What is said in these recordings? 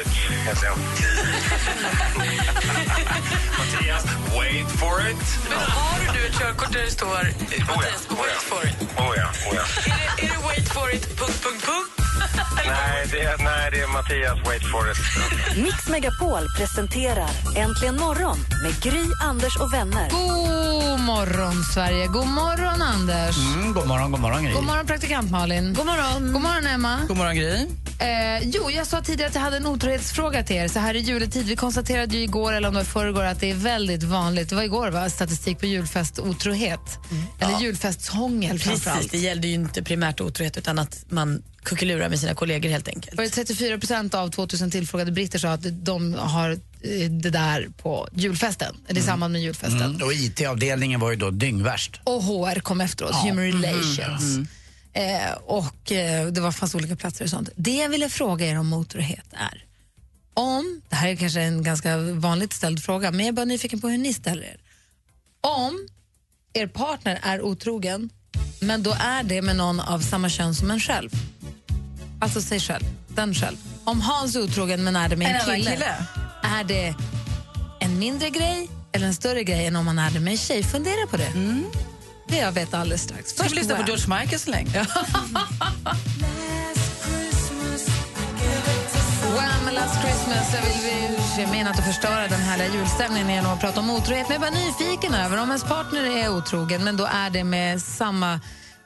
it, heter jag. Mattias, wait for it. Men har du ett körkort där det står Oh ja, Mattias, oh wait ja. for it? Oh ja, oh ja. Är det, är det wait for it, punkt, punkt, punkt? Nej, det nej, det är Mattias, wait for it. Mix Megapol presenterar Äntligen morgon med Gry, Anders och vänner. God morgon, Sverige. God morgon, Anders. Mm, god morgon, god morgon Gry. God morgon, praktikant Malin. God morgon, God morgon Emma. God morgon Gry. Eh, jo, jag sa tidigare att jag hade en otrohetsfråga till er. Så här i juletid, vi konstaterade ju igår, eller om det var förrgår, att det är väldigt vanligt, det var igår va, statistik på julfest otrohet. Eller julfestshångel Precis, framförallt. det gällde ju inte primärt otrohet utan att man kuckelurar med sina kollegor helt enkelt. Var det 34 procent av 2000 tillfrågade britter sa att de har eh, det där på julfesten, eller i samband med julfesten. Mm, och IT-avdelningen var ju då dyngvärst. Och HR kom efteråt, Human Relations. Eh, och eh, det var fanns olika platser och sånt. Det jag ville fråga er om motorhet är om, det här är kanske en ganska vanligt ställd fråga, men jag är bara nyfiken på hur ni ställer er. Om er partner är otrogen, men då är det med någon av samma kön som en själv. Alltså sig själv, den själv. Om Hans är otrogen men är det med en, En kille, kille? är det en mindre grej eller en större grej än om man är det med en tjej? Fundera på det. Det jag vet alldeles strax. Ska vi lyssna på! George Michael så länge? Wham! Last Christmas. Jag vill jag menar inte förstöra den härliga julstämningen genom att prata om otrohet. Men jag är bara nyfiken över om ens partner är otrogen men då är det med samma...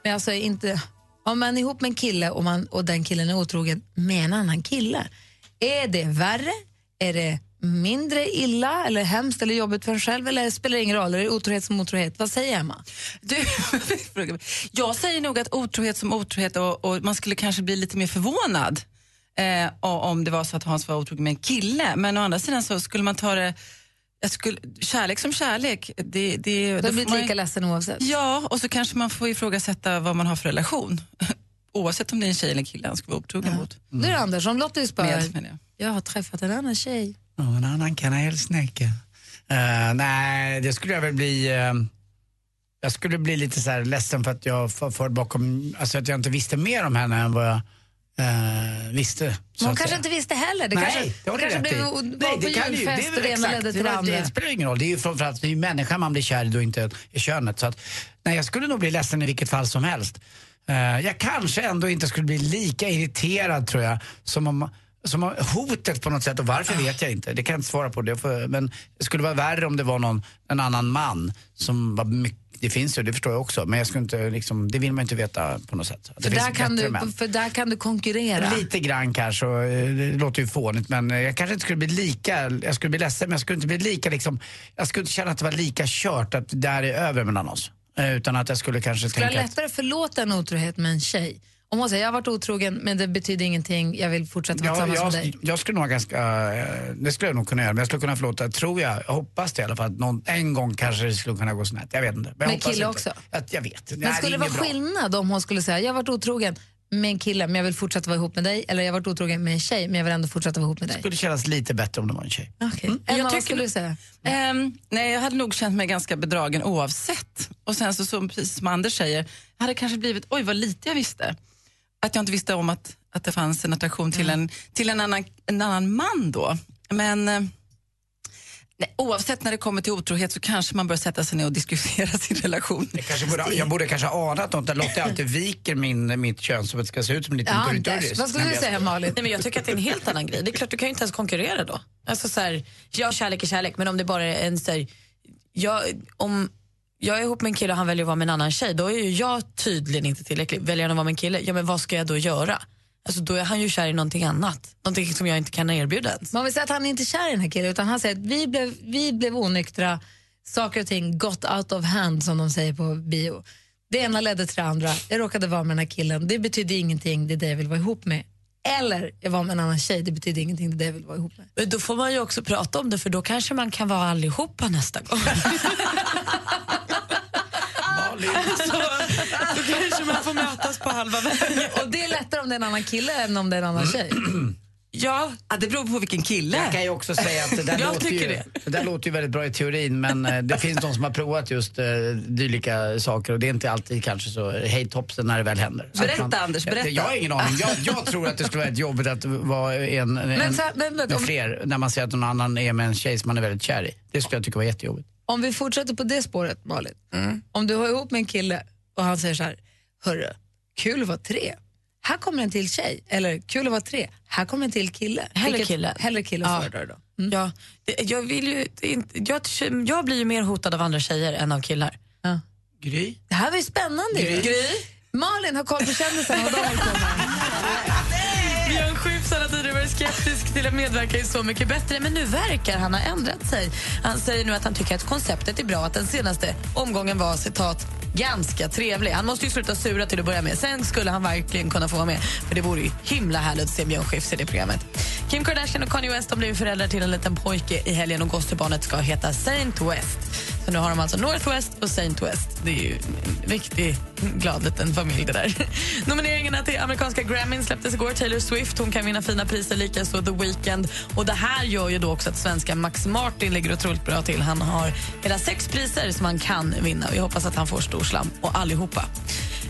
Men alltså inte, om man är ihop med en kille och, man, och den killen är otrogen med en annan kille. Är det värre? Är det mindre illa eller hemskt eller jobbigt för en själv? Eller spelar det ingen roll? Är det otrohet som otrohet? Vad säger Emma? Du, jag säger nog att otrohet som otrohet och, och man skulle kanske bli lite mer förvånad eh, om det var så att Hans var otrogen med en kille. Men å andra sidan så skulle man ta det, jag skulle, kärlek som kärlek. Det, det, Du har blivit man- lika ledsen oavsett. Ja, och så kanske man får ifrågasätta vad man har för relation. Oavsett om det är en tjej eller en kille han ska vara otrogen mot. Du Anders, om Lottie spör, jag. jag har träffat en annan tjej. Ja, en annan kanelsnäcka. Uh, nej, det skulle jag väl bli... eh, jag skulle bli lite så här ledsen för att jag för, för bakom, alltså att jag inte visste mer om henne än vad jag eh, visste. Hon kanske inte visste heller. Det Nej, kanske, det har du kanske rätt blev i. Nej, det kan ju- julfest är och det ena ledde till det, det var- andra. det spelar ingen roll. Det är ju framförallt det är ju människan man blir kär i och inte i könet. Så att, nej, jag skulle nog bli ledsen i vilket fall som helst. Eh, jag kanske ändå inte skulle bli lika irriterad tror jag som om som om hotet på något sätt och varför vet jag inte. Det kan jag inte svara på. Det men det skulle vara värre om det var någon, en annan man som var mycket det finns ju, det förstår jag också. Men jag skulle inte, liksom, det vill man inte veta på något sätt. Att För där, kan du, män. för där kan du konkurrera. Lite grann kanske, eh, det låter ju fånigt men eh, jag kanske inte skulle bli lika, jag skulle bli ledsen men jag skulle inte bli lika liksom, jag skulle inte känna att det var lika kört att det där är över mellan oss. Eh, Utan att jag skulle kanske Skulle jag tänka att, lättare förlåta en otrohet med en tjej? Om hon säger jag har varit otrogen men det betyder ingenting, jag vill fortsätta vara ja, tillsammans med jag, dig. jag skulle nog ha ganska, eh, det skulle jag nog kunna göra, men jag skulle kunna förlåta, tror jag, jag hoppas det i alla fall, att någon, en gång kanske det skulle kunna gå snett. Jag vet inte. Men Med hoppas kille inte. också? Att, jag vet. Men Nej, skulle det vara bra. skillnad om hon skulle säga jag har varit otrogen med en kille men jag vill fortsätta vara ihop med dig eller jag har varit otrogen med en tjej men jag vill ändå fortsätta vara ihop med dig? Det skulle kännas lite bättre om det var en tjej. Okej. Emma, Jag vad tycker- skulle du säga? Ehm, nej, jag hade nog känt mig ganska bedragen oavsett. Och sen så, som, precis som Anders säger, hade det kanske blivit, oj vad lite jag visste. Att jag inte visste om att, att det fanns en attraktion till, en, till en, annan, en annan man då. Men eh, nej, oavsett när det kommer till otrohet så kanske man bör sätta sig ner och diskutera sin relation. Jag, kanske borde, jag borde kanske ha anat något, där Lotta alltid viker min, mitt kön så att det ska se ut som en liten Ja. Anders, vad skulle Nej, du säga Malin? Nej, men jag tycker att det är en helt annan grej. Det är klart, du kan ju inte ens konkurrera då. Alltså, så här, ja, kärlek är kärlek, men om det bara är en... Så här, jag, om jag är ihop med en kille och han väljer att vara med en annan tjej, då är ju jag tydligen inte tillräcklig. Väljer han att vara med en kille, ja men vad ska jag då göra? Alltså, då är han ju kär i någonting annat. Någonting som jag inte kan erbjuda ens. Man vill säga att han är inte kär i den här killen utan han säger att vi blev, vi blev onyktra, saker och ting got out of hand som de säger på bio. Det ena ledde till det andra, jag råkade vara med den här killen, det betyder ingenting, det är det jag vill vara ihop med. Eller jag var med en annan tjej, det betyder ingenting, det är det jag vill vara ihop med. Men Då får man ju också prata om det för då kanske man kan vara allihopa nästa gång. Så, då kanske man får mötas på halva vägen. Och det är lättare om det är en annan kille än om det är en annan tjej. Ja, Ja, det beror på vilken kille. Jag kan ju också säga att det där, Jag låter, ju, tycker det. där låter ju väldigt bra i teorin men eh, det finns de som har provat just eh, dylika saker och det är inte alltid kanske så hej topsen när det väl händer. Så Berätta, att Anders, berätta. Jag har ingen aning. Jag, jag tror att det skulle vara ett jobbigt att vara en, en, så här, men- men med fler när man ser att någon annan är med en tjej som man är väldigt kär i. Det skulle jag tycka var jättejobbigt. Om vi fortsätter på det spåret, Malin. Om du har ihop med en kille och han säger så här, hörru, kul att vara tre. Här kommer en till tjej. Eller kul att vara tre. Här kommer en till kille. Hellre Vilket- kille. Hellre kille Ja. föredrar då. ja. Det- Jag, vill ju, inte- jag, jag blir ju mer hotad av andra tjejer än av killar. Ja. Gry? Det här var ju spännande. ju. Malin har koll på kändisarna vad de håller. Björn Skifs har tidigare varit skeptisk till att medverka i Så mycket bättre men nu verkar han ha ändrat sig. Han säger nu att han tycker att konceptet är bra att den senaste omgången var citat ganska trevlig. Han måste ju sluta sura till att börja med. Sen skulle han verkligen kunna få vara med. För det vore ju himla härligt att se Björn Skifs i det programmet. Kim Kardashian och Kanye West har blivit föräldrar till en liten pojke i helgen och gosterbarnet ska heta Saint West. För nu har de alltså Northwest och Saint West. Det är ju en riktigt glad liten familj det där. Nomineringarna till amerikanska Grammyn släpptes igår. Taylor Swift hon kan vinna fina priser, likaså The Weeknd. Och det här gör ju då också att svenska Max Martin ligger otroligt bra till. Han har hela sex priser som han kan vinna. Vi hoppas att han får stor slam och allihopa.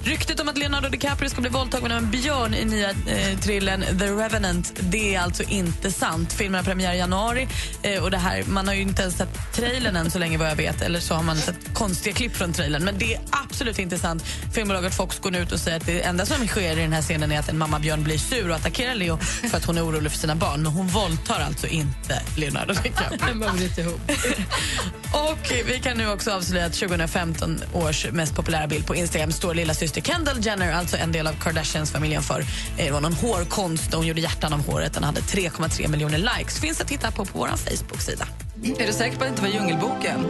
Ryktet om att Leonardo DiCaprio ska bli våldtagen av en björn i nya eh, trillen The Revenant det är alltså inte sant. Filmen har premiär i januari. Eh, och det här, man har ju inte ens sett trailern än så länge vad jag vet. Eller så har man sett konstiga klipp från trailern. Men det är absolut inte sant. Filmbolaget Fox går nu ut och säger att det enda som sker i den här scenen är att en mamma björn blir sur och attackerar Leo för att hon är orolig för sina barn. Men hon våldtar alltså inte Leonardo DiCaprio. Och vi kan nu också avslöja att 2015 års mest populära bild på Instagram står lilla syster Kendall Jenner, alltså en del av Kardashians-familjen för. eh, Det var någon hårkonst och hon gjorde hjärtan av håret. Den hade 3,3 miljoner likes. Finns att titta på på vår Facebook-sida. Är du säker på att det inte var Djungelboken?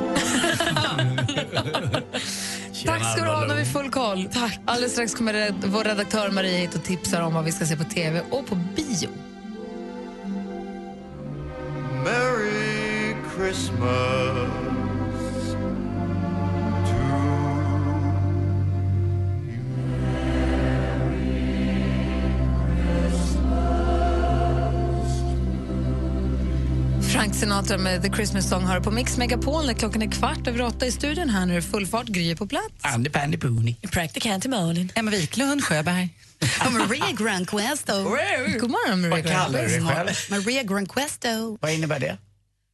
Tack ska du ha, nu har vi full koll. Tack. Alldeles strax kommer vår redaktör Maria hit och tipsar om vad vi ska se på TV och på bio. Merry Christmas. Frank Sinatra med The Christmas Song har på Mix Megapol när klockan är kvart över åtta i studion. Här nu är full fart, Gry på plats. Andy Pandy Pooney. Practicant till Malin. Emma Wiklund, Sjöberg. Och Maria Granquesto. God morgon, Maria Vad kallar du dig själv? Maria Granquesto. Vad innebär det?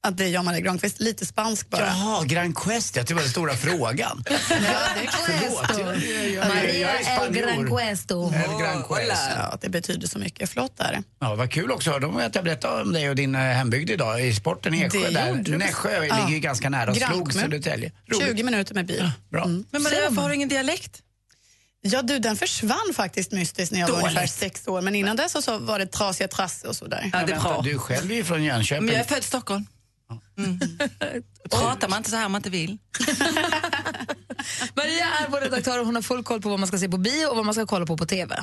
Att det är jag, Maria Granqvist. Lite spansk bara. Jaha, Grand Quest. Jag tyckte det var den stora frågan. Förlåt. jag- jag- jag- Maria El. Granquesto. El Grand Quest. Ja, det betyder så mycket. Förlåt där. Ja, vad kul också. De att jag berättade om dig och din eh, hembygd idag i sporten i Eksjö. Det Där. gjorde du. Nässjö Ja. ligger ju ganska nära. Slog Södertälje. Roligt. 20 minuter med bil. Bra. Men Maria, varför har du ingen dialekt? Ja, du, den försvann faktiskt mystiskt när jag var Dåligt. ungefär sex år. Men innan dess så, var det trasiga trasse och sådär. Ja, det är bra. Du själv är ju från Jönköping. Men jag är född i Stockholm. Mm. Pratar man inte så här om man inte vill? Maria är vår redaktör och hon har full koll på vad man ska se på bio och vad man ska kolla på på TV.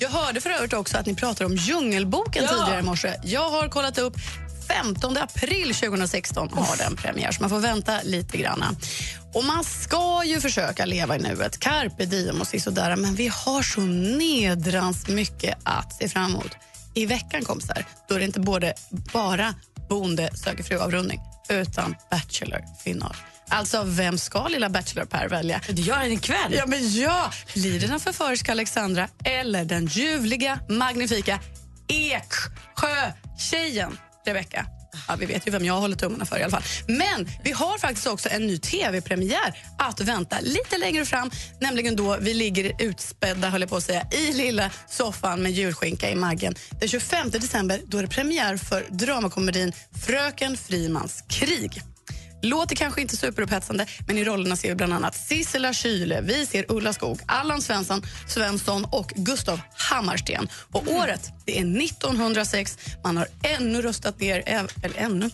Jag hörde för övrigt också att ni pratade om Djungelboken tidigare i morse. Jag har kollat upp 15 april 2016 har den premiär, så man får vänta lite grann. Och man ska ju försöka leva i nuet, carpe diem och sådär, men vi har så nedrans mycket att se fram emot. I veckan kompisar, då är det inte både bara Bonde söker fru-avrundning utan Bachelor-final. Alltså, vem ska lilla Bachelor-Per välja? Det gör den ikväll. Ja, men ja! Blir det den förföriska Alexandra eller den ljuvliga, magnifika Eksjö-tjejen Rebecca? Ja, vi vet ju vem jag håller tummarna för i alla fall. Men vi har faktiskt också en ny tv-premiär att vänta lite längre fram. Nämligen då vi ligger utspädda, höll jag på att säga, i lilla soffan med julskinka i magen. Den 25 december då är det premiär för dramakomedin Fröken Frimans krig. Låter kanske inte superupphetsande, men i rollerna ser vi bland annat Sissela Kyle, vi ser Ulla Skog, Allan Svensson, Svensson och Gustav Hammarsten. Och året det är 1906. Man har ännu röstat ner, eller ännu,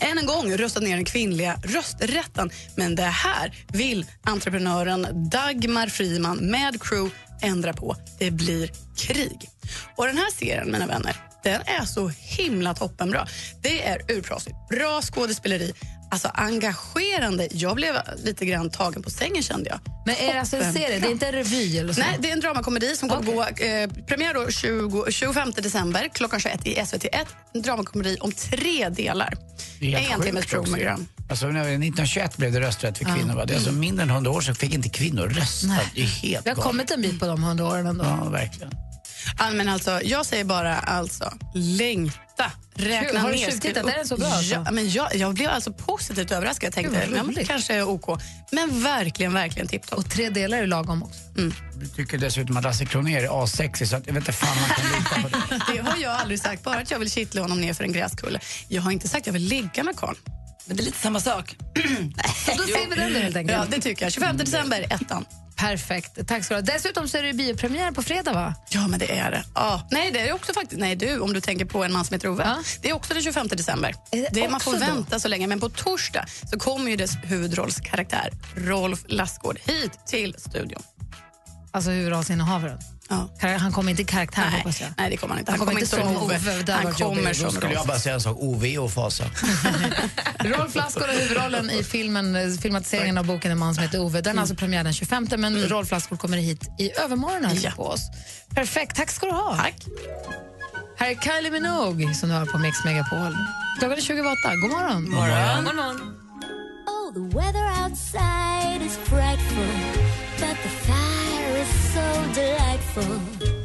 än en gång röstat ner den kvinnliga rösträtten. Men det här vill entreprenören Dagmar Friman med crew ändra på. Det blir krig. Och den här serien, mina vänner, den är så himla toppenbra. Det är urproffsigt, bra skådespeleri, alltså engagerande. Jag blev lite grann tagen på sängen kände jag. Men är det alltså en serie? Det är inte en revy eller så? Nej, det är en dramakomedi som kommer gå eh, premiär då 20, 25 december klockan 21 i SVT1. En dramakomedi om tre delar. Det är helt En timmes program. Alltså, när 1921 blev det rösträtt för kvinnor. Va? Det är alltså mindre än 100 år sedan fick inte kvinnor rösta. Nej. Det är helt Vi har galet. kommit en bit på de hundra åren ändå. Ja, verkligen. Ja, men alltså, jag säger bara alltså, längta. Räkna Har du tjuvtittat? Är den så bra, alltså? Ja, men jag, jag blev alltså positivt överraskad. Jag tänkte, Gud, ja, kanske är OK. Men verkligen, verkligen tipptopp. Och tre delar är lagom också. Jag tycker dessutom att Lasse Kronér är asexig så att jag vet inte fan man kan lita på det. Det har jag aldrig sagt. Bara att jag vill kittla honom ner för en gräskulle. Jag har inte sagt att jag vill ligga med karln. Men det är lite samma sak. Då ser vi den helt enkelt. Ja, det tycker jag. 25 december, ettan. Perfekt. Tack ska du ha. Dessutom så är det biopremiär på fredag, va? Ja, men det är det. Ja. Nej, det är också faktiskt. Nej, du, om du tänker på en man som heter Ove. Ja. Det är också den 25 december. Är det Det man får då? vänta så länge, men på torsdag så kommer ju dess huvudrollskaraktär Rolf Lassgård hit till studion. Alltså huvudrollsinnehavaren. Ja. Han kommer inte i karaktär, Nej, hoppas jag. nej, det kommer han inte. Han kommer inte som Ove, hade Han kommer jobbigt. Då som skulle jag bara säga en sak. OV och fasa. Rolf Lassgård har huvudrollen i filmen, filmatiseringen av boken En man som heter Ove. Den har alltså premiär den 25, men Rolf Lassgård kommer hit i övermorgon Ja. på oss. Perfekt, tack ska du ha. Tack. Här är Kylie Minogue som du hör på Mix Megapol. Klockan är 28. God morgon. God morgon. Oh, the weather outside so delightful.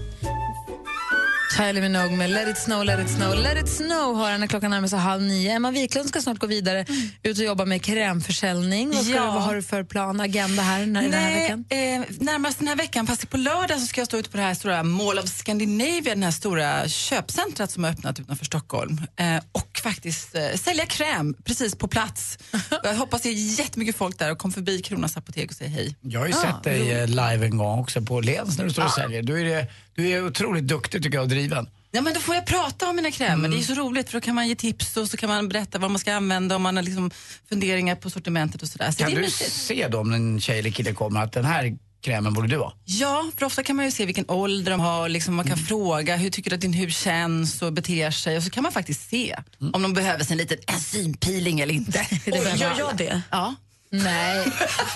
Kylie Minogue med Let it snow, let it snow, let it snow har när klockan närmar sig halv nio. Emma Wiklund ska snart gå vidare ut och jobba med krämförsäljning. Vad, ska Ja. du, vad har du för plan, agenda här när, den här veckan? eh, närmast den här veckan, fast på lördag så ska jag stå ute på det här stora Mall of Scandinavia, den här stora köpcentret som har öppnat utanför Stockholm. Eh, och faktiskt eh, sälja kräm precis på plats. Jag hoppas det är jättemycket folk där och kom förbi Kronans apotek och säg hej. Jag har ju Ja, sett dig eh, live en gång också på Lens när du står och säljer. Du är, det- du är otroligt duktig tycker jag och driven. Ja, men då får jag prata om mina krämer. Mm. Det är så roligt för då kan man ge tips och så kan man berätta vad man ska använda om man har liksom funderingar på sortimentet och sådär. Så Kan det är du mysigt. se då om en tjej eller kille kommer att den här krämen borde du ha? Ja, för ofta kan man ju se vilken ålder de har. Liksom man kan Mm. fråga hur tycker du att din hud känns och beter sig. Och så kan man faktiskt se Mm. om de behöver sin liten enzympeeling eller inte. Oj, gör jag det? Ja. Nej,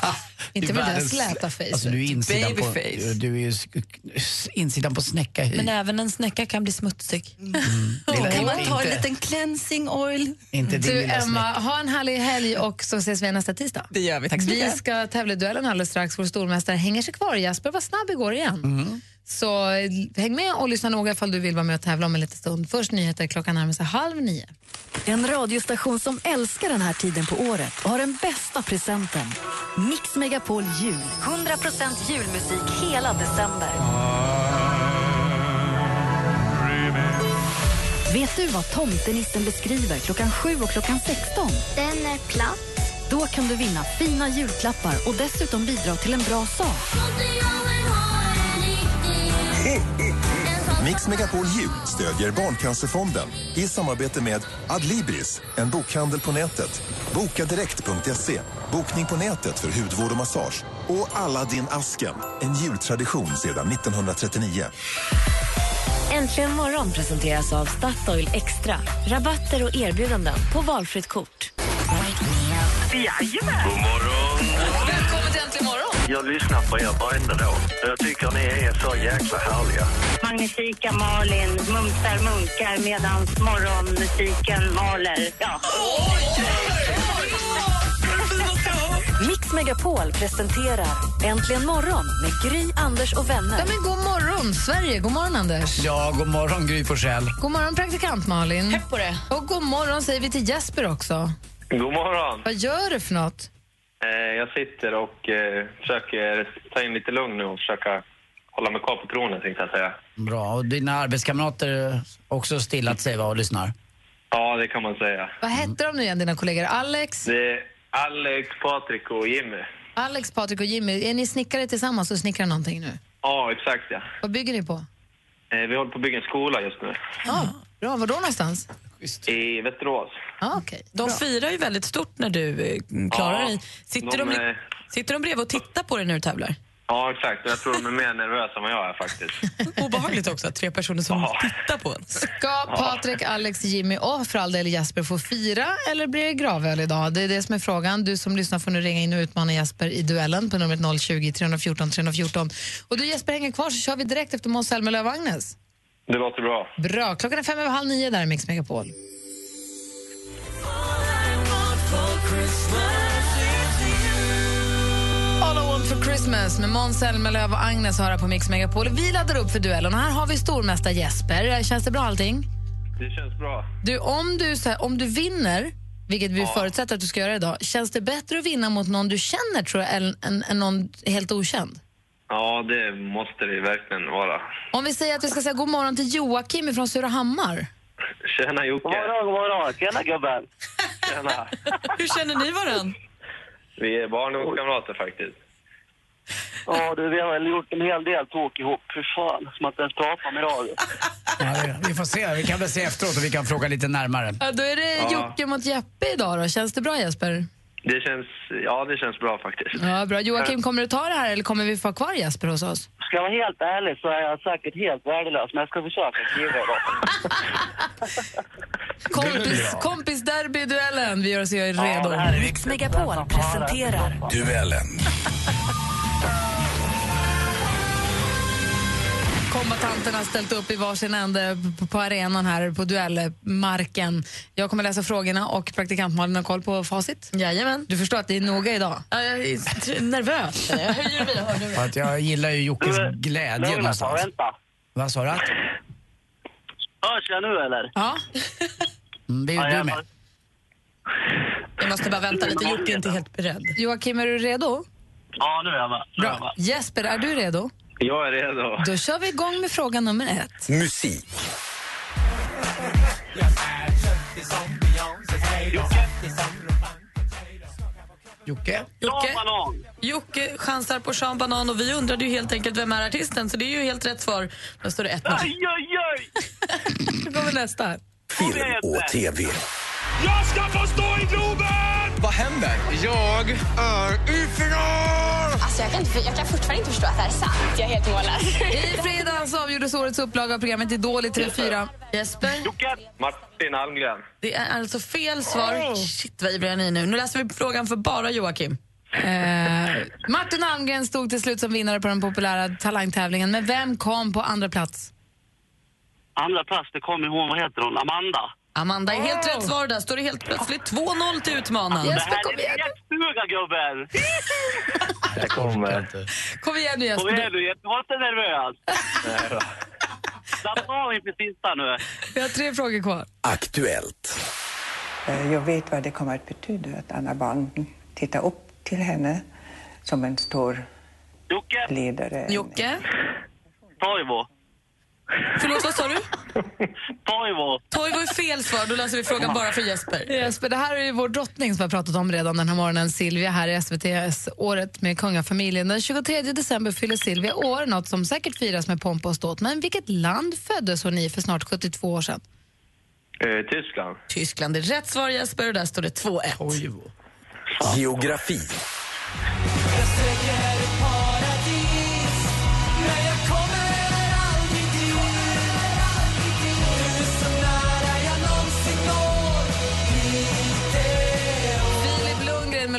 inte med världens- släta face. Alltså du är insidan på, Babyface. du är insidan på snäcka hy. Men även en snäcka kan bli smutsig. Lilla, Kan man ta en liten cleansing oil? inte din Du lilla Emma, ha en härlig helg och så ses vi nästa tisdag. Det gör vi. Tack så Vi mycket. ska tävla i duellen alldeles strax. Vår stormästare hänger sig kvar. Jasper var snabb igår igen. Mm. Så häng med och lyssna noga ifall du vill vara med och tävla om en liten stund. Först nyheter klockan närmar sig halv nio. En radiostation som älskar den här tiden på året och har den bästa presenten. Mix Megapol Jul. 100% julmusik hela december. Vet du vad tomtenissen beskriver klockan 7 och klockan 16? Den är platt. Då kan du vinna fina julklappar och dessutom bidra till en bra sak. Mix Megapol Jul stödjer Barncancerfonden i samarbete med Adlibris, en bokhandel på nätet, bokadirekt.se, bokning på nätet för hudvård och massage och Aladdin-asken, en jultradition sedan 1939. Äntligen morgon presenteras av Statoil Extra. Rabatter och erbjudanden på valfritt kort. Jajamän! God morgon! Jag lyssnar på er varenda dag. Jag tycker ni är så jäkla härliga. Magnifika Malin mumsar munkar medan morgonmusiken maler. Ja. Mix Megapol presenterar Äntligen morgon med Gry, Anders och vänner. Ja, men god morgon, Sverige. God morgon, Anders. Ja, god morgon Gry Forssell. God morgon, praktikant Malin. Pepp på det. Och god morgon säger vi till Jesper också. God morgon! Vad gör du för något? Eh, jag sitter och eh, försöker ta in lite lugn nu och försöka hålla mig kvar på tronen, tänkte jag säga. Bra, och dina arbetskamrater också stillat sig va, och lyssnar? Ja, det kan man säga. Vad hette de nu igen, dina kollegor? Alex, Det är Alex, Patrik och Jimmy. Alex, Patrik och Jimmy. Är ni snickare tillsammans och snickrar någonting nu? Ja, exakt ja. Vad bygger ni på? Eh, vi håller på att bygga en skola just nu. Ja, bra. Var då någonstans? I Västerås. Ah, okay. De firar ju väldigt stort när du eh, klarar Ja, dig. Sitter de, de är- sitter de bredvid och tittar på dig när du tävlar? Ja, exakt. Jag tror de är mer nervösa än vad jag är faktiskt. Obehagligt också att tre personer som tittar på en. Ska Patrik, Alex, Jimmy och för all del Jesper få fira eller blir det gravöl idag? Det är det som är frågan. Du som lyssnar får nu ringa in och utmana Jesper i duellen på numret 020 314 314. Och du Jesper hänger kvar så kör vi direkt efter Måns Zelmerlöw och Agnes. Det låter bra. Bra. Klockan är fem över halv nio där i Mix Megapol. All I want for Christmas med Måns Zelmerlöw och Agnes höra på Mix Megapol. Vi laddar upp för duellen och här har vi stormästare Jesper. Känns det bra allting? Det känns bra. Du, om, du, så här, om du vinner, vilket vi Ja. förutsätter att du ska göra idag, känns det bättre att vinna mot någon du känner tror jag, än, än, än någon helt okänd? Ja, det måste det verkligen vara. Om vi säger att vi ska säga god morgon till Joakim från Surahammar. Tjena Jocke. God morgon, god morgon. Tjena gubben. Tjena. Hur känner ni varann? Vi är barndomskamrater faktiskt. Ja, du, vi har väl gjort en hel del tok ihop. Fy fan, som att ens prata i radio. Ja, vi får se, vi kan väl se efteråt och vi kan fråga lite närmare. Ja, då är det Ja. Jocke mot Jeppe idag då. Känns det bra Jesper? Det känns, ja, det känns bra faktiskt. Ja, bra. Joakim, kommer du ta det här eller kommer vi få kvar Jesper hos oss? Ska jag vara helt ärlig så är jag säkert helt värdelös, men jag ska försöka skriva idag. Kompis, kompisderby-duellen. Vi gör oss redo. Mix Megapol presenterar Duellen. Kombatanterna har ställt upp i varsin ände på, på arenan här på duellmarken. Jag kommer läsa frågorna och praktikant Malin har koll på facit. Jajamän. Du förstår att det är noga idag? Ja, jag är nervös. Jag höjer mina hörlurar. För att jag gillar ju Jockes Du, glädje lugna någonstans. vänta. Vad sa du? Hörs jag nu eller? Ja. Mm, du är jag- med. Jag måste bara vänta lite. Jocke är inte helt beredd. Joakim, är du redo? Ja, nu är jag med. Bra. Jesper, är du redo? Jag är redo. Då kör vi igång med fråga nummer ett. Musik. Jocke? Jocke, Banan. Jocke chansar på Sean Banan och vi undrade ju helt enkelt vem är artisten, så det är ju helt rätt svar. Då står det 1-0. Aj, aj, aj! Nu kommer nästa. Film och TV. Jag ska få stå i Globen! Vad händer? Jag är i final! Alltså jag, kan inte, jag kan fortfarande inte förstå att det här är sant. Jag är helt mållös. I fredags avgjordes årets upplaga av programmet Idol i TV4. Jesper? Martin Almgren. Det är alltså fel svar. Shit vad ivriga ni är nu. Nu läser vi frågan för bara Joakim. Eh, Martin Almgren stod till slut som vinnare på den populära talangtävlingen, men vem kom på andra plats? Andra plats, det kommer hon, vad heter hon, Amanda. Amanda är helt rätt svar. Där står det helt plötsligt 2-0 till utmanaren. det här är lekstuga gubben! Jag kommer. Kom igen nu Kom igen Jesper. nu, var inte nervös. Slappna av inför sista nu. Vi har tre frågor kvar. Aktuellt. Eh, Jag vet vad det kommer att betyda att andra barn tittar upp till henne som en stor Jocke, ledare. Jocke? Toivo. Förlåt, vad sa du? Toivo. Toivo är fel svar. Då läser vi frågan bara för Jesper. Jesper, det här är ju vår drottning som vi har pratat om redan den här morgonen, Silvia här i SVTs Året med kungafamiljen. Den 23 december fyller Silvia år, något som säkert firas med pompa och ståt. Men vilket land föddes hon i för snart 72 år sedan? Eh, Tyskland. Tyskland är rätt svar Jesper och där står det 2-1. Geografi.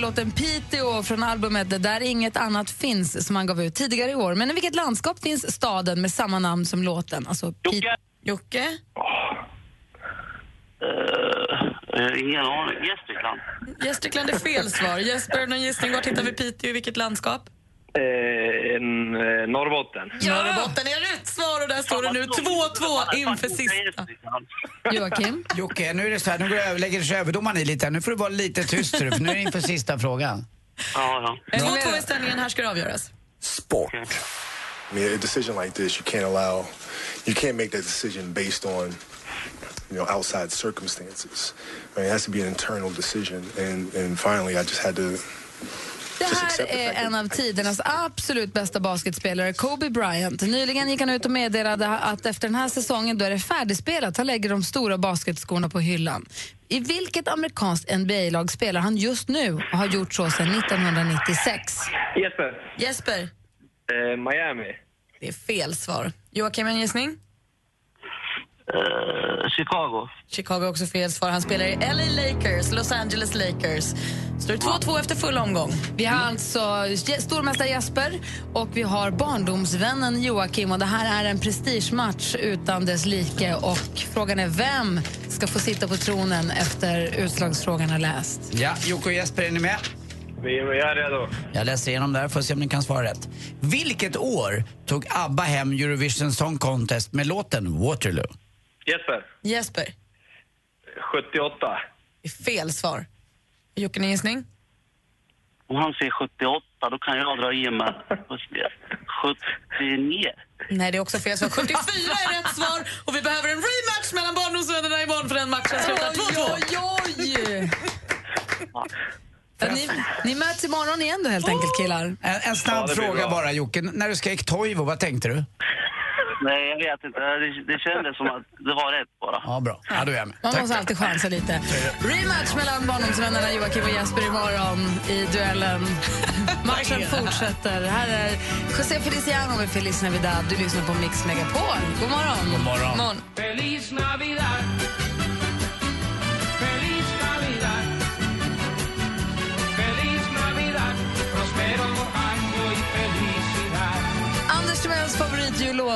Låten Piteå från albumet Där inget annat finns som han gav ut tidigare i år. Men i vilket landskap finns staden med samma namn som låten? Alltså Piteå. Jocke? Uh, ingen aning. Gästrikland. Gästrikland är fel svar. Jesper, någon gissning? Vart hittar vi Piteå? I vilket landskap? Eh, en, eh, Norrbotten. Norrbotten är rätt svar och där står det nu 2-2 inför sista. Joakim? Jocke, nu är det så här, nu går jag, över- lägger sig överdomaren i lite här. Nu får du vara lite tyst du, för nu är det inför sista frågan. Ja, ja. 2-2 i ställningen, här ska det avgöras. Sport. I mean, a decision like this, you can't allow, you can't make that decision based on, you know, outside circumstances. I mean, it has to be an internal decision. And and finally, I just had to Det här är en av tidernas absolut bästa basketspelare, Kobe Bryant. Nyligen gick han ut och meddelade att efter den här säsongen då är det färdigspelat. Han lägger de stora basketskorna på hyllan. I vilket amerikanskt NBA-lag spelar han just nu och har gjort så sedan 1996? Jesper. Jesper, Eh, Miami. det är fel svar. Joakim, en gissning? Eh, Chicago. Chicago är också fel svar. Han spelar i LA Lakers, Los Angeles Lakers. Står det 2-2 efter full omgång. Vi har alltså Je- stormästare Jesper och vi har barndomsvännen Joakim. Och det här är en prestigematch utan dess like. Och frågan är vem ska få sitta på tronen efter utslagsfrågan är läst? Ja, Jocke och Jesper, är ni med? Vi är redo. Jag läser igenom där för att se om ni kan svara rätt. Vilket år tog ABBA hem Eurovision Song Contest med låten Waterloo? Jesper. Jesper, 78. det är fel svar. Jocke, en gissning? Om han säger 78, då kan jag dra i mig 79. Nej, det är också fel svar. 74 är rätt svar och vi behöver en rematch mellan barndomsvännerna imorgon för den matchen slutar 2-2. Oj, oj, Ja, ni, ni möts imorgon igen då helt enkelt killar. En, en snabb Ja, fråga bra. bara Jocke. När du skrek Toivo, vad tänkte du? Nej, jag vet inte. Det, det kändes som att det var rätt bara. Ja, bra. Ja, då är jag med. Man Tack. måste alltid chansa lite. Rematch mellan barndomsvännerna Joakim och Jesper imorgon i duellen. Matchen fortsätter. Här är José Feliciano med Feliz Navidad. Du lyssnar på Mix Megapol. God morgon. God morgon. morgon. Feliz Navidad. Feliz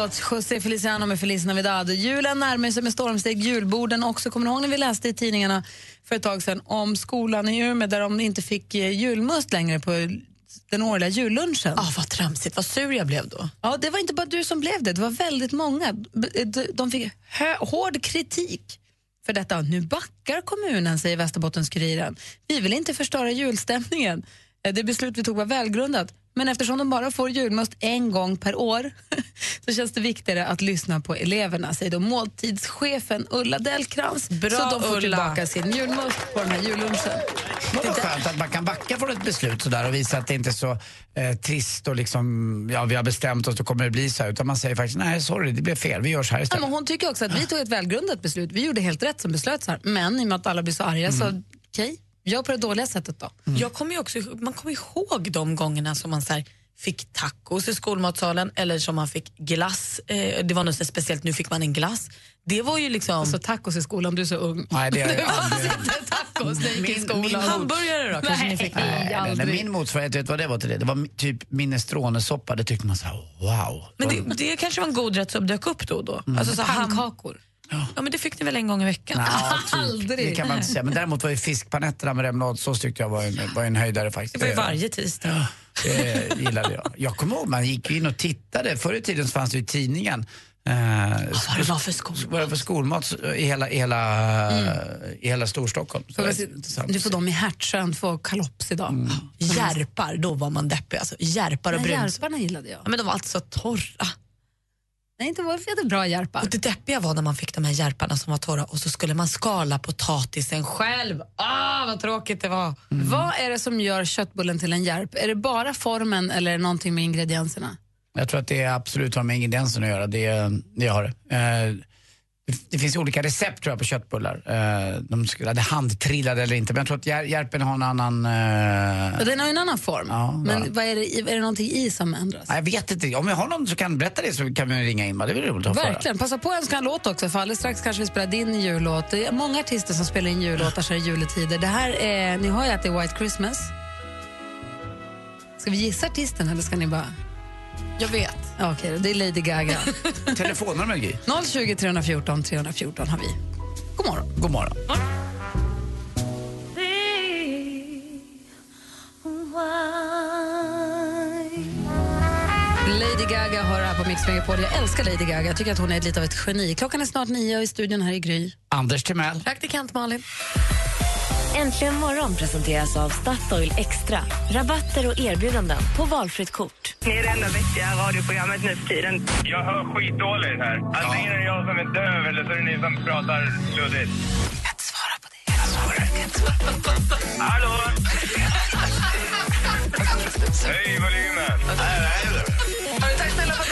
favoritjullåt, José Feliciano med Feliz Navidad. Julen närmar sig med stormsteg, julborden också. Kommer ni ihåg när vi läste i tidningarna för ett tag sedan om skolan i Umeå där de inte fick eh, julmust längre på den årliga jullunchen? Ah, vad tramsigt, vad sur jag blev då. Ja, det var inte bara du som blev det, det var väldigt många. B- de- fick hård kritik för detta. Nu backar kommunen, säger Västerbottens-Kuriren. Vi vill inte förstöra julstämningen. Eh, Det beslut vi tog var välgrundat. Men eftersom de bara får julmust en gång per år så känns det viktigare att lyssna på eleverna, säger då måltidschefen Ulla Dellkrans. Bra, så de får Ulla. tillbaka sin julmust på den här jullunchen. Det var skönt att man kan backa från ett beslut sådär och visa att det inte är så eh, trist och liksom, ja vi har bestämt oss, då kommer det bli så här. Utan man säger faktiskt, nej sorry, det blev fel, vi gör så här Ja, istället. men hon tycker också att vi tog ett välgrundat beslut. Vi gjorde helt rätt som beslöt så här. Men i och med att alla blir så arga så okej, gör på det dåliga sättet då. Jag kommer ju också, man kommer ihåg de gångerna som man så här, fick tacos i skolmatsalen eller som man fick glass. Eh, det var något speciellt, nu fick man en glass. Det var ju liksom... Alltså tacos i skolan, du är så ung. Nej, det är Det var aldrig. inte tacos när jag gick i Min- skolan. min- Hamburgare då kanske ni fick? Nej, Nej, nej, nej, min motsvarighet, vet du vad det var till det? Det var typ minestronesoppa, det tyckte man så här, wow. Men det, det kanske var en god rätt som dök upp då och då. Alltså, så Pannkakor. Ja, men det fick ni väl en gång i veckan? Ja, typ. Aldrig. Det kan man inte säga. Men däremot var ju fiskpanetterna med remouladsås tyckte jag var en, var en höjdare faktiskt. Det var ju varje tisdag. Det gillade jag. Jag kommer ihåg, man gick in och tittade. Förr i tiden så fanns det ju i tidningen. Eh, Vad det var för skolmat? vad det var för skolmat i hela, i hela, i hela Storstockholm. Så Du får dem i Hertsön, får kalops idag. Järpar, då var man deppig. Alltså, järpar och Nej, bruns. järparna gillade jag. Ja, men de var alltså torra. Nej, inte var det bra järpar. Och det deppiga var när man fick de här järparna som var torra och så skulle man skala potatisen själv. Ah, vad tråkigt det var. Vad är det som gör köttbullen till en järp? Är det bara formen eller är det någonting med ingredienserna? Jag tror att det absolut har med ingredienserna att göra. Det, det har det. Eh, det- finns olika recept tror jag på köttbullar. Eh, de skulle ha det handtrillade eller inte. Men jag tror att jär, järpen har en annan... Eh, den har en annan form. Ja, Men vad är, det, är det någonting i som ändras? Jag vet inte. Om jag har någon som kan berätta det så kan vi ringa in. Det blir roligt att. Verkligen. Passa på att önska en låt också, för alldeles strax kanske vi spelar din jullåt. Det är många artister som spelar in jullåtar så här i juletider. Det här är, ni hör ju att det är White Christmas. Ska vi gissa artisten eller ska ni bara... Jag vet. Okej, det är Lady Gaga. Telefonnummer, Gry? 020 314 314 har vi. God morgon. God morgon. Lady Gaga har det här på Mix Megapol. Jag älskar Lady Gaga. Jag tycker att hon är lite av ett geni. Klockan är snart nio och i studion här i Gry. Anders Timell. Praktikant Malin. Äntligen morgon presenteras av Statoil Extra. Rabatter och erbjudanden på valfritt kort. Ni är det enda vettiga radioprogrammet nu för tiden. Jag hör skitdåligt här. Antingen är det jag som är döv eller så är det ni som pratar luddigt. Hallå? Hej volymen! Tack snälla för att du ringde Johan. Ha det bra. Hej!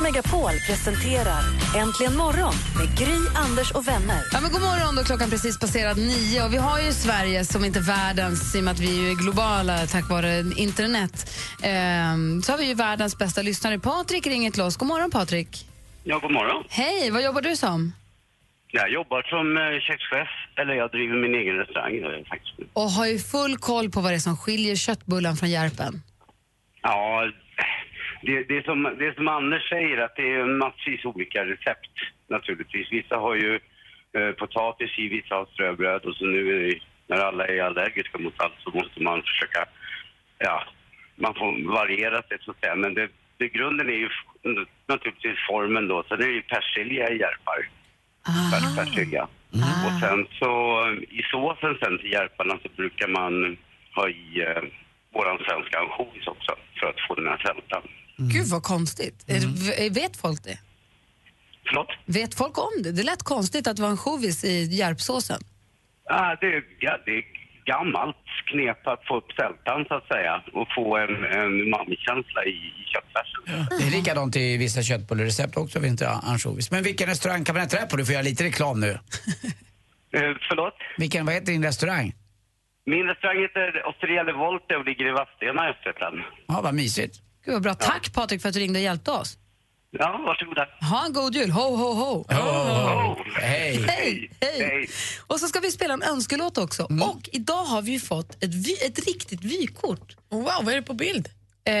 Mix Megapol presenterar Äntligen morgon med Gry, Anders och vänner. Ja, men god morgon, då klockan precis passerat nio. Och vi har ju Sverige som inte världens, i och med att vi är globala tack vare internet. Ehm, så har vi ju världens bästa lyssnare. Patrik ringer till oss. God morgon Patrik. Ja, god morgon. Hej, vad jobbar du som? Jag jobbar som eh, kökschef, eller jag driver min egen restaurang faktiskt. Och har ju full koll på vad det är som skiljer köttbullen från järpen. Ja, det, det, är som, det som Anders säger, att det är massvis olika recept naturligtvis. Vissa har ju eh, potatis i, vissa har ströbröd och så nu är det, när alla är allergiska mot allt så måste man försöka, ja, man får variera sig så att säga. Men det, det, grunden är ju naturligtvis formen då. Sen är det ju persilja i järpar. Färsk persilja. Och sen så eh, i såsen sen till järparna så brukar man ha i eh, våran svenska ansjovis också för att få den här sältan. Gud vad konstigt. V- Vet folk det? Förlåt? Vet folk om det? Det lät konstigt att det var ansjovis i järpsåsen. Ja, det, är, ja, det är gammalt knep att få upp sältan så att säga och få en, en umami-känsla i, i köttfärsen. Det är likadant i vissa köttbullerecept också, finns det ansjovis. Men vilken restaurang kan man äta det på? Du får göra lite reklam nu. Eh, förlåt? Vilken, vad heter din restaurang? Min restaurang heter Osteria Volte och ligger i Vadstena i Östergötland. Ja, vad mysigt. Gud vad bra. Tack Patrik för att du ringde och hjälpte oss. Ja, varsågoda. Ha en god jul. Ho, ho, ho. Hej. Hej, hej. Och så ska vi spela en önskelåt också. Och idag har vi ju fått ett, vy, ett riktigt vykort. Wow, vad är det på bild? Eh,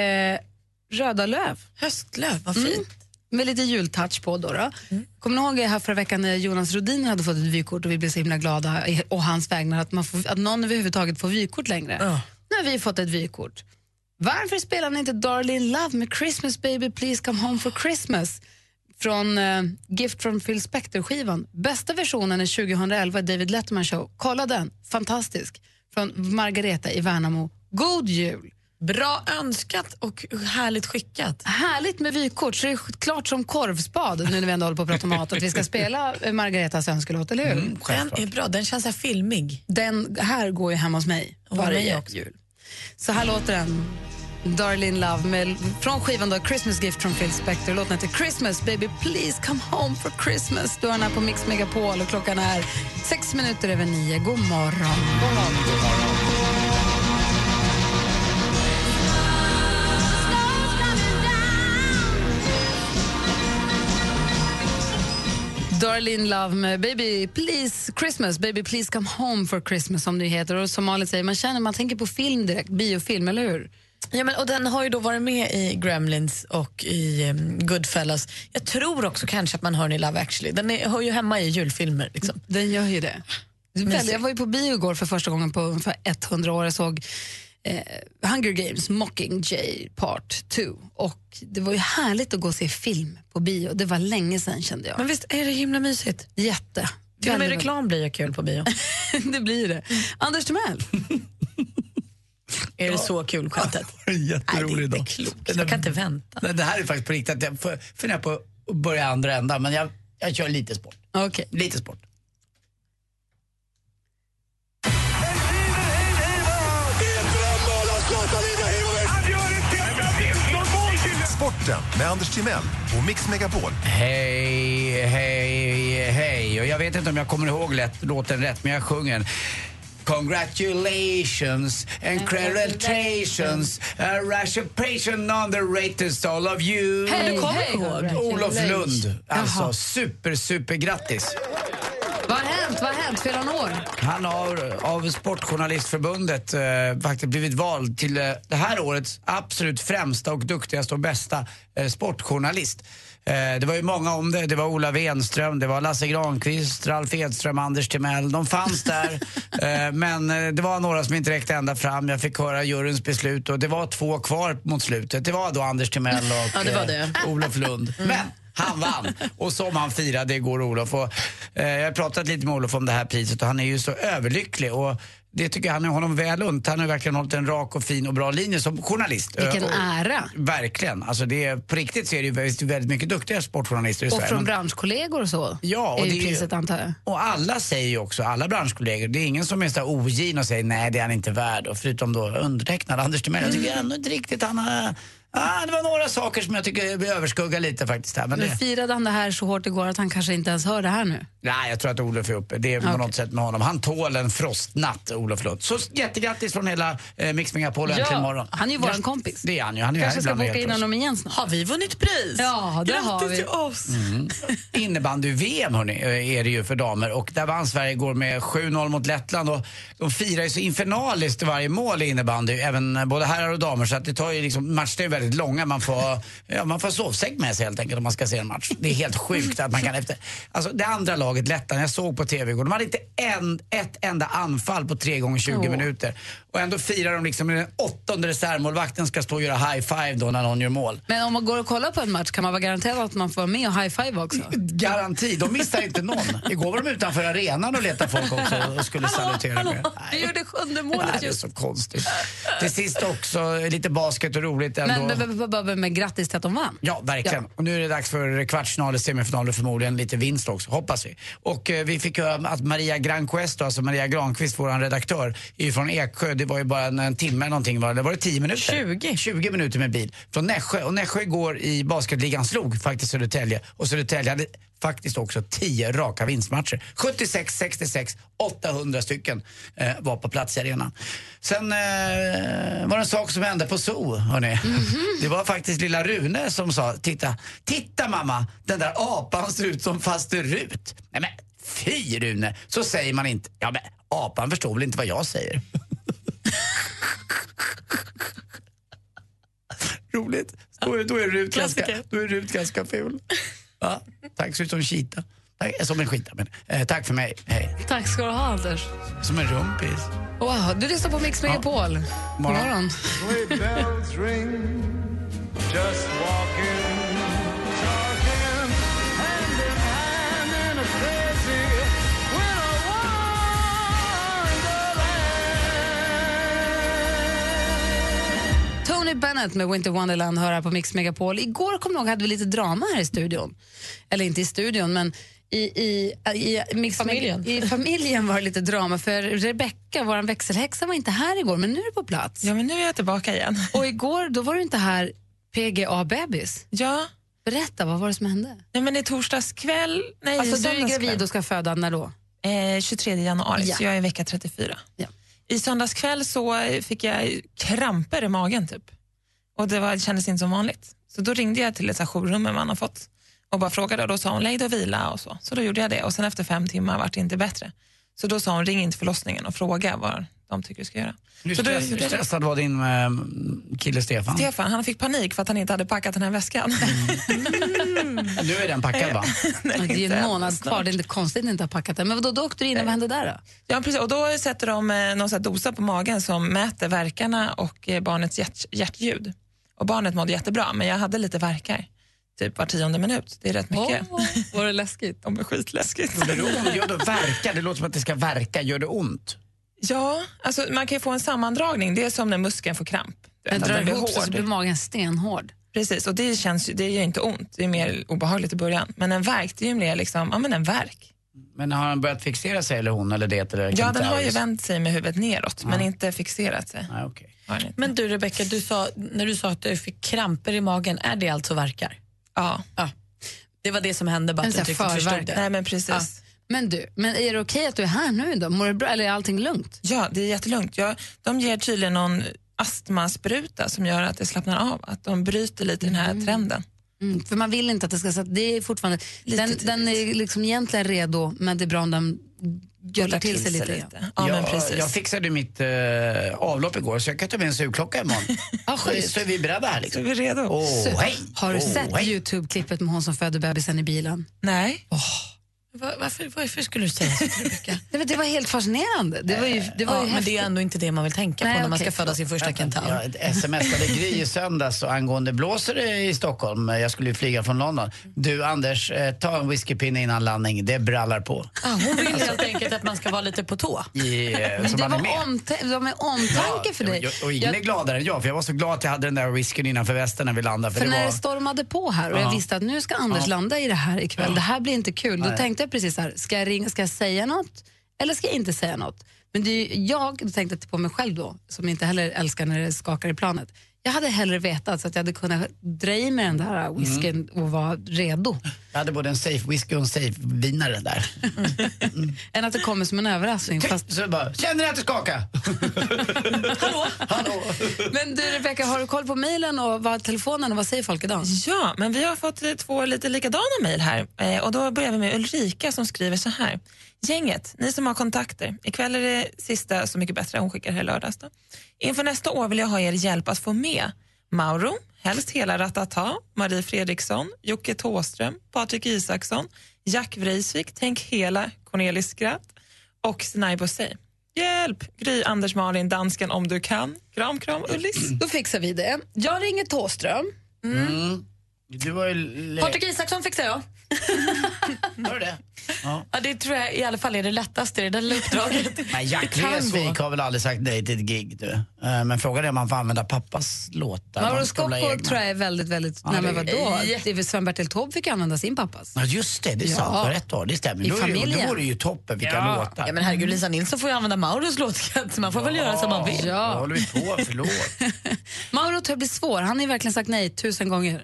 röda löv. Höstlöv, vad fint. Med lite jultouch på. Då, då. Kommer ni ihåg här förra veckan när Jonas Rodin hade fått ett vykort och vi blev så himla glada i- och hans vägnar att, man får, att någon överhuvudtaget får vykort längre? Nu har vi fått ett vykort. Varför spelar ni inte Darlene Love med Christmas baby please come home for Christmas? Från eh, Gift from Phil Spector-skivan. Bästa versionen är 2011, David Letterman show. Kolla den, fantastisk. Från Margareta i Värnamo. God jul! Bra önskat och härligt skickat. Härligt med vykort, så det är klart som korvspad nu när vi ändå håller på att prata mat att vi ska spela eh, Margaretas önskelåt, eller hur? den är bra, den känns så här filmig. Den här går ju hemma hos mig varje jul. Så här låter den. Darlin' Love med, från skivan då, Christmas Gift från Phil Spector. Låten heter Christmas baby please come home for Christmas. Du har den här på Mix Megapol och klockan är sex minuter över nio. God morgon. God morgon. Darlene Love med Baby Please Christmas, Baby Please Come Home for Christmas som det heter. Och som Malin säger, man känner, man tänker på film direkt, biofilm, eller hur? Ja, men, och den har ju då varit med i Gremlins och i um, Goodfellas. Jag tror också kanske att man hör den i Love actually. Den är, hör ju hemma i julfilmer. Liksom. Den gör ju det. Väl, jag var ju på bio igår för första gången på ungefär 100 år. Jag såg eh, Hunger Games Mockingjay Part 2. Och det var ju härligt att gå och se film på bio. Det var länge sedan kände jag. Men visst är det himla mysigt? Jätte. Till och med reklam blir ju kul på bio. det blir det. Anders Timell. är det så kul skämtet? Jätterolig dag. Jag kan inte vänta. Nej, det här är faktiskt på riktigt. Jag funderar på att börja andra ändan, men jag, jag kör lite sport. Okej. Lite sport. Sporten med Anders Timell och Mix Megapol. Hej, hej, hej. Och jag vet inte om jag kommer ihåg lätt, låten rätt, men jag sjunger den. Congratulations and congratulations A patient on the greatest all of you Hej, Du kommer hej. ihåg? Olof Lund. Alltså, super, super grattis. Hänt? Fyller han år? Han har av Sportjournalistförbundet eh, faktiskt blivit vald till eh, det här årets absolut främsta och duktigaste och bästa eh, sportjournalist. Eh, det var ju många om det. Det var Ola Wenström, det var Lasse Granqvist, Ralf Edström, Anders Timell. De fanns där. eh, men eh, det var några som inte räckte ända fram. Jag fick höra juryns beslut och det var två kvar mot slutet. Det var då Anders Timell och Ja, det var det. Olof Lund. Men han vann. Och som han firade igår, Olof. Och, eh, jag har pratat lite med Olof om det här priset och han är ju så överlycklig. Och det tycker jag han är honom väl unt. Han har verkligen hållit en rak och fin och bra linje som journalist. Vilken Eh, och- ära. Verkligen. Alltså det är, på riktigt så är det ju väldigt, väldigt mycket duktiga sportjournalister i Och Sverige. från Men- branschkollegor och så. Ja, och är det priset antar jag. Och alla säger ju också, alla branschkollegor, det är ingen som är så ogin och säger nej det är han inte värd. Och förutom då undertecknad Anders Timell. Jag tycker ändå inte riktigt han har... Ah, det var några saker som jag tycker överskuggar lite faktiskt här. Men Men det, firade han det här så hårt igår att han kanske inte ens hör det här nu? nej, jag tror att Olof är uppe. Det är på Okej. något sätt med honom. Han tål en frostnatt, Olof Lund. Så jättegrattis från hela eh, Mix Megapol och Ja, Äntligen morgon. han är ju våran kompis. Det är han ju. Han är Kanske ska boka in honom igen snart. Har vi vunnit pris? Ja, det har vi. till oss. Mm. Innebandy-VM hörni, eh, är det ju för damer och där vann Sverige igår med 7-0 mot Lettland och de firar ju så infernaliskt varje mål i innebandy, även både herrar och damer så att det tar ju liksom, matcherna är väldigt långa, man får, ja, man får sovsäck med sig helt enkelt om man ska se en match. Det är helt sjukt att man kan efter, alltså det andra laget, Lettland, jag såg på TV igår, de hade inte en, ett enda anfall på 3 gånger 20 Åh. minuter och ändå firar de liksom den åttonde reservmålvakten ska stå och göra high five då när någon gör mål. Men om man går och kollar på en match kan man vara garanterad att man får vara med och high-five också? Garanti, de missar inte någon. Igår var de utanför arenan och letade folk också och skulle salutera med. Du gjorde sjunde Nej, målet det är så konstigt. Till sist också lite basket och roligt ändå. Men, men, grattis till att de vann. Ja, verkligen. Och nu är det dags för kvartsfinaler, semifinaler förmodligen lite vinst också, hoppas vi. Och eh, vi fick höra att Maria Granquist, alltså Maria Granqvist, vår redaktör, är från Eksjö. Det var ju bara en, timme någonting, var det? var det 10 minuter? 20. 20 minuter med bil. Från Nässjö. Och Nässjö igår i basketligan slog faktiskt Södertälje. Och Södertälje hade faktiskt också 10 raka vinstmatcher. 76-66, 800 stycken eh, var på plats i arenan. Sen eh, var det en sak som hände på zoo, hörni. Det var faktiskt lilla Rune som sa, titta, titta mamma, den där apan ser ut som faster Rut. Nej men fy Rune, så säger man inte. Ja men apan förstår väl inte vad jag säger. Roligt. Då är, då är, Rut, ganska, Klassiker. då är Rut ganska ful. Ja, tack, ser ut som cheetah. Tack, eh, som en skita, men eh, tack för mig. Hej. Tack ska du ha, Anders. Som en rumpis. Wow, du lyssnar på Mix Megapol. God Morgon. morgon. Tony Bennett med Winter Wonderland hör här på Mix Megapol. Igår kom ihåg hade vi lite drama här i studion. Eller inte i studion, men i, i, i, Mix Familjen. I familjen var det lite drama för Rebecca, vår växelhäxa, var inte här igår, men nu är du på plats. Ja, men nu är jag tillbaka igen. Och igår, då var du inte här PGA-bebis. Ja. Berätta, vad var det som hände? Nej, men i torsdags kväll... Nej, Alltså, du är gravid och ska föda, när då? Eh, 23 januari, Ja. så jag är vecka 34. Ja. I söndags kväll så fick jag kramper i magen typ. Och det, var, det kändes inte som vanligt. Så då ringde jag till ett jourrum man har fått och bara frågade och då sa hon lägg dig och vila och så. Så då gjorde jag det och sen efter fem timmar vart det inte bättre. Så då sa hon ring in till förlossningen och fråga vad de tycker du ska göra. Hur, så då stress, stressad var din eh, kille Stefan? Stefan han fick panik för att han inte hade packat den här väskan. Nu är den packad va? det är en månad kvar, det är inte konstigt att ni inte har packat den. Men vadå, då åkte du in och vad hände där då? Ja, precis. Och då sätter de eh, någon sån här dosa på magen som mäter verkarna och eh, barnets hjärt, hjärtljud. Och barnet mådde jättebra, men jag hade lite verkar. Typ var tionde minut. Det är rätt mycket. var det läskigt? De är skitläskigt. Gör det ont? Gör det verka? Det låter som att det ska verka. Gör det ont? Ja, alltså man kan ju få en sammandragning. Det är som när muskeln får kramp. Den drar ihop sig så blir magen stenhård. Precis, och det, känns, ju- det gör inte ont. Det är mer obehagligt i början. Men en verk, det är ju mer liksom, ja men en verk. Men har han börjat fixera sig eller hon eller det? Eller Ja, den har ju vänt sig med huvudet neråt, men inte fixerat sig. Nej, okay. Men du Rebecca, du sa, när du sa att du fick kramper i magen, är det alltså verkar? Ja. ja. Det var det som hände, bara att du inte förstod det. Nej, men precis. Men du, men är det okej att du är här nu då? Mår du bra eller är allting lugnt? Ja, det är jättelugnt. Ja, de ger tydligen någon astmaspruta som gör att det slappnar av, att de bryter lite den här trenden. Mm, för man vill inte att det ska... Så att det är fortfarande, den, den är liksom egentligen redo, men det är bra om den göttar till sig lite. Ja, men jag, precis. jag fixade mitt eh, avlopp igår så jag kan ta med en sugklocka imorgon. Ja, så, är vi beredda här. Liksom. Så är vi redo. Så, hej! Har du Åh, sett hej. Youtube-klippet med hon som födde bebisen i bilen? Nej. Va- Varför, varför skulle du säga så? Nej, det var helt fascinerande. Det var ju, det var ja, ju men det är ändå inte det man vill tänka Nej, på när man okej, ska föda sin första kentaur. Jag smsade Gry i söndags och angående blåser det i Stockholm. Jag skulle ju flyga från London. Du Anders, eh, ta en whiskypinne innan landning. Det brallar på. Ah, hon vill helt enkelt att man ska vara lite på tå. I, eh, Men det man är var med. omtä- de är omtanke för dig. Och, och ingen är Jag- gladare än jag, för jag var så glad att jag hade den där whiskyn innanför västen när vi landade. För, För det när var... det stormade på här och Ja. jag visste att nu ska Anders Ja. landa i det här ikväll, det här blir inte kul. Då Nej. Tänkte jag precis så här, ska jag, ringa, ska jag säga något eller ska jag inte säga något? Men det är jag tänkte på mig själv då, som inte heller älskar när det skakar i planet. Jag hade hellre vetat så att jag hade kunnat dra i mig den där whiskyn Mm. och vara redo. Jag hade både en safe whisky och en safe vinare där. Än att det kommer som en överraskning. Fast... Så bara, känner ni att det skakar? Men du Rebecca, har du koll på mejlen och vad, telefonen och vad säger folk idag? Ja, men vi har fått två lite likadana mejl här. Eh, och då börjar vi med Ulrika som skriver så här. Gänget, ni som har kontakter. Ikväll är det sista Så mycket bättre. Hon skickar här lördags. Då. Inför nästa år vill jag ha er hjälp att få med Mauro, helst hela Ratata, Marie Fredriksson, Jocke Tåström, Patrik Isaksson, Jack Vreisvik, tänk hela, Cornelis Skratt och Sinai Bossey. Hjälp! Gry, Anders, Malin, dansken om du kan. Kram, kram, Ullis. Då fixar vi det. Jag ringer Tåström. Mm. Du var ju... Patrik Isaksson fixar jag. Var det det? Ja. Ja, det tror jag i alla fall är det lättaste i det där lilla uppdraget. Nej, Jack gå. har väl aldrig sagt nej till ett gig. Du. Eh, Men frågan är om man får använda pappas låtar. Mauro Scocco tror jag är väldigt, väldigt... Ja, nej, men vadå? Väl Sven-Bertil Taube fick använda sin pappas. Ja, just det. Det är Ja. sant. För rätt år. Det stämmer. I då, är det, familjen. då vore det ju toppen vilka ja. låtar. Ja, men herregud, Lisa Nilsson får ju använda Mauros låtskatt så man får väl göra som man vill. Vad håller vi på? Förlåt. Mauro tror jag blir svår. Han har ju verkligen sagt nej tusen gånger.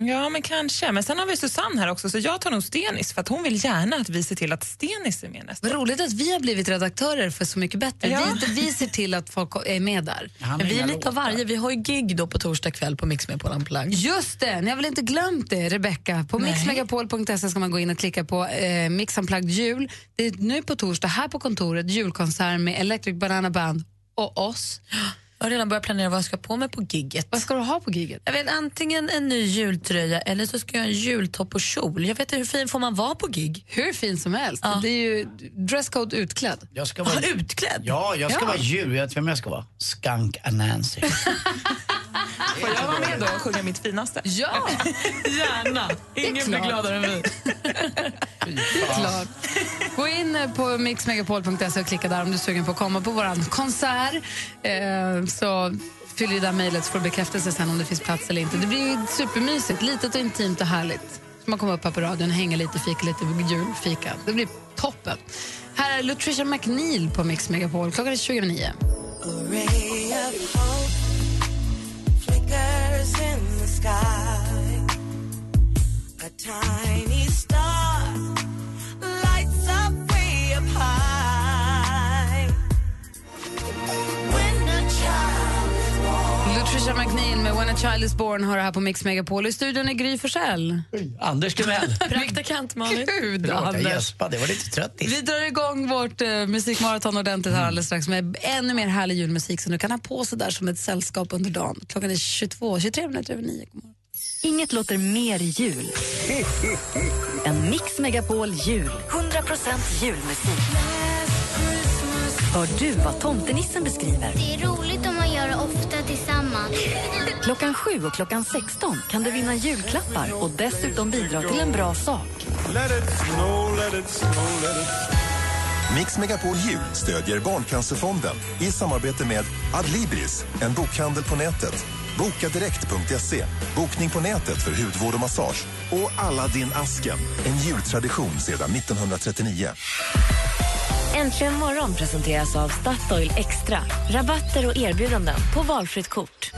Ja, men kanske. Men sen har vi Susanne här också, så jag tar nog Stenis för att hon vill gärna att vi ser till att Stenis är med nästa Vad roligt att vi har blivit redaktörer för Så mycket bättre. Ja. Vi, inte vi ser till att folk är med där. Men vi är lite av varje. Vi har ju gig då på torsdag kväll på Mix på Unplugged. Just det, ni har väl inte glömt det, Rebecca? På mixmegapol.se ska man gå in och klicka på eh, Mix Unplugged jul. Det är nu på torsdag här på kontoret julkonsert med Electric Banana Band och oss. Jag har redan börjat planera vad jag ska på mig på gigget. Vad ska du ha på gigget? Jag vet antingen en ny jultröja eller så ska jag ha en jultopp och kjol. Jag vet inte hur fin får man vara på gig? Hur fin som helst. Det är ju dresscode utklädd. Jag ska vara... Ah, utklädd? Ja, jag ska Ja. vara djur. Jag vet vem jag ska vara. Skunk Anansi. Får jag vara med då och sjunga mitt finaste? Ja! Gärna. Ingen blir gladare än vi. Klart. Gå in på mixmegapol.se och klicka där om du är sugen på att komma på vår konsert. Eh, så fyller du där mejlet så får du bekräftelse sen om det finns plats eller inte. Det blir supermysigt, litet och intimt och härligt. Så man kommer upp här på radion, hänger lite, fika lite julfika. Det blir toppen. Här är Lutricia McNeil på Mix Megapol. Klockan är 29. Flickers in the sky. A tiny star lights up way up high. Born. Lutricia McNeil med When a child is born har det här på Mix Megapol. I studion är Gry Forssell. Anders Timell. Praktikant Malin. Gud, Förlåt, jag Anders. gäspade. Jag var lite trött. Vi drar igång vårt eh, musikmaraton ordentligt här alldeles strax med ännu mer härlig julmusik som du kan ha på sig där som ett sällskap under dagen. Klockan är 22, 23 minuter över 9. God morgon. Inget låter mer jul än Mix Megapol jul. 100% julmusik. Hör du vad tomtenissen beskriver? Det är roligt om man gör det ofta tillsammans. Klockan 7 och klockan 16 kan du vinna julklappar och dessutom bidra till en bra sak. Let it snow, let it snow, let it Mix Megapol Jul stödjer Barncancerfonden i samarbete med Adlibris, en bokhandel på nätet. Bokadirekt.se, bokning på nätet för hudvård och massage. Och Aladdin asken en jultradition sedan 1939. Äntligen morgon presenteras av Statoil Extra. Rabatter och erbjudanden på valfritt kort.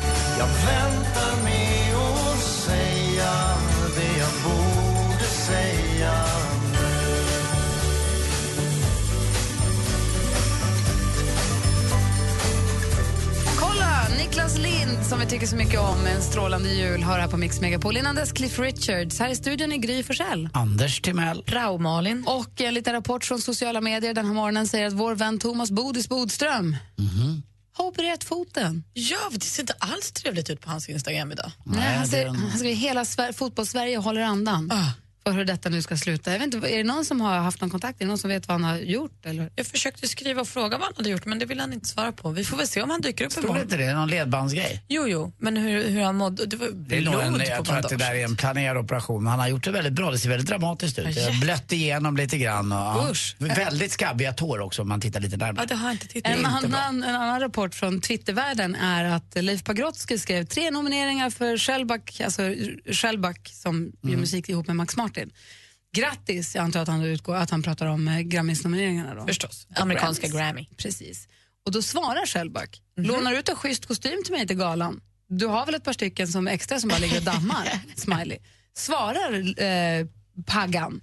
Niklas Lind som vi tycker så mycket om en strålande jul har här på Mix Megapol. Innan dess Cliff Richards. Här i studion är Gry Forssell. Anders Timell. Rau Malin. Och en liten rapport från sociala medier den här morgonen säger att vår vän Thomas Bodis Bodström har opererat foten. Ja, det ser inte alls trevligt ut på hans Instagram idag. Nej, han, säger, han skriver hela Sver- fotbollssverige håller andan. För hur detta nu ska sluta. Jag vet inte, är det någon som har haft någon kontakt? Är det någon som vet vad han har gjort? Eller? Jag försökte skriva och fråga vad han hade gjort men det vill han inte svara på. Vi får väl se om han dyker upp Stod det imorgon. inte det? Någon ledbandsgrej? Jo, jo, men hur, hur han mådde. Det var Det är nog en, blod på jag tror att det där är en planerad operation. Men han har gjort det väldigt bra. Det ser väldigt dramatiskt ut. Har blött igenom lite grann. Och, ja. Usch. Väldigt skabbiga tår också om man tittar lite närmare. Ja, det har jag inte tittat En inte annan, en annan rapport från Twittervärlden är att Leif Pagrotsky skrev tre nomineringar för Shellback, alltså Shellback som gör Mm. musik ihop med Max Martin. Grattis, jag antar att han, utgår, att han pratar om eh, Grammis-nomineringarna. Då. Förstås. Amerikanska Grammys. Grammy. Precis. Och då svarar Shellback, Mhm. lånar ut en schysst kostym till mig till galan. Du har väl ett par stycken som extra som bara ligger och dammar? Smiley. Svarar eh, Paggan.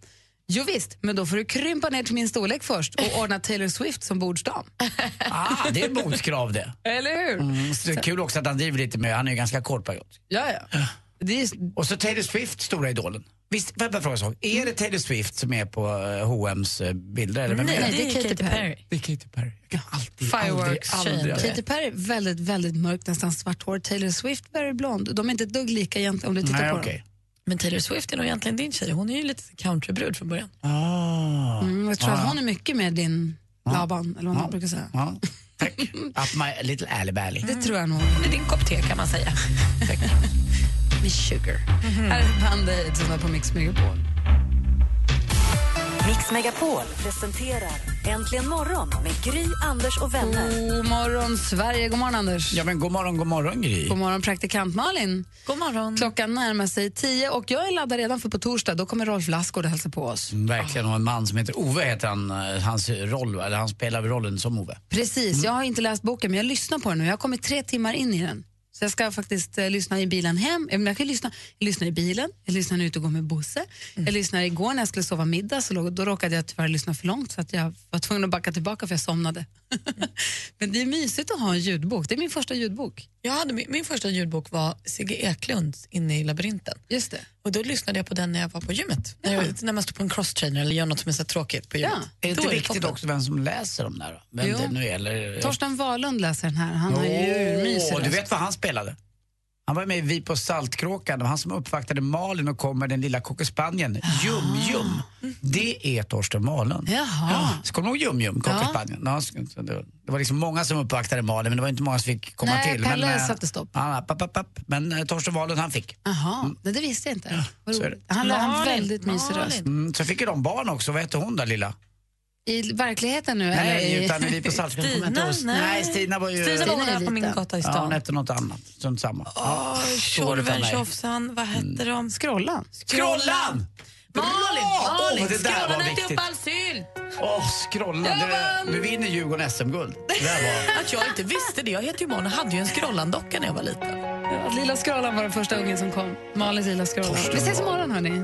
Jo visst, men då får du krympa ner till min storlek först och ordna Taylor Swift som bordsdam. Ah, det är motkrav det. Eller hur? Mm, så det är kul också att han driver lite med, han är ju ganska kort period. Ja, ja. Är... Och så Taylor Swift, stora idolen. Visst, får jag bara fråga en sak? Är det Taylor Swift som är på eh, H&M's eh, bilder? Eller vem Nej, är det? det är Katy Perry. Det är Katy Perry. Jag kan alltid, Fireworks aldrig, aldrig. Katy Perry, väldigt, väldigt mörkt, nästan svart hår. Taylor Swift, very blond. De är inte ett dugg lika egentligen om du tittar Nej, på okej. dem. Men Taylor Swift är nog egentligen din tjej. Hon är ju lite countrybrud från början. Ah. Mm, jag tror Ah, att hon är mycket med din Laban, eller vad man brukar säga. Ja, tack. Up my little alley bally. Det tror jag nog. Det är din kopp te kan man säga. Med sugar. Här är Band Aid som är på Mix Megapol. Mix Megapol presenterar Äntligen morgon med Gry, Anders och vänner. God morgon, Sverige. God morgon, Anders. Ja, men god morgon, god morgon Gry. God morgon, praktikant Malin. God morgon. Klockan närmar sig tio och jag är laddad redan för på torsdag. Då kommer Rolf Lassgård och hälsa på oss. Mm, Verkligen, och en man som heter Ove heter han, eh, hans roll, eller han spelar rollen som Ove. Precis, jag har inte läst boken men jag lyssnar på den nu. Jag har kommit tre timmar in i den. Så jag ska faktiskt eh, lyssna i bilen hem. Jag, kan lyssna, jag lyssnar i bilen, jag lyssnar när jag är ute och går med Bosse. Jag lyssnar igår när jag skulle sova middag, så låg, då råkade jag tyvärr lyssna för långt så att jag var tvungen att backa tillbaka för jag somnade. men det är mysigt att ha en ljudbok. Det är min första ljudbok. Jag hade, min, min första ljudbok var Sigge Eklunds Inne i labyrinten. Just det. Och då lyssnade jag på den när jag var på gymmet. När, jag, när man står på en crosstrainer eller gör något som är så tråkigt på gymmet. Är det inte viktigt toppen. också vem som läser dem där? Vem Jo. det nu är, eller? Torsten Wahlund läser den här. Han har ju urmysig Du vet vad han spelade? Han var med i Vi på Saltkråkan, det var han som uppvaktade Malin och kom med den lilla cocker Jum Jum. Det är Torsten Wahlund. Jaha. Så kommer du ihåg Jum Jum, cocker Ja, det var- liksom många som uppvaktade Malin men det var inte många som fick komma Nej, till. Pelle men, eh, satte stopp. Ja, papp, papp, papp. Men eh, Torsten Wahlund han fick. Jaha, det, det visste jag inte. Det. Han har en väldigt mysig röst. Mm, så fick ju de barn också, vad hette hon då lilla? I verkligheten nu? Nej, eller i... utan Vi på Saltkråkan kommer inte. Stina? Nej. Nej, Stina var ju... Stina Stina var här på min gata i Ja, hon stan. hette något annat, strunt samma. Ja, Åh, Tjorven, tjofsan, vad hette de? Skrollan. Skrollan! Malin! Malin, Åh, det där var viktigt. upp all sylt. Åh, Skrollan. Du, du vinner Djurgården SM-guld. Det där var... Att jag inte visste det. Jag heter ju Malin och hade ju en Skrollan-docka när jag var liten. Ja, Lilla Skrollan var den första ungen som kom. Malins Lilla Skrollan. Vi ses imorgon hörni.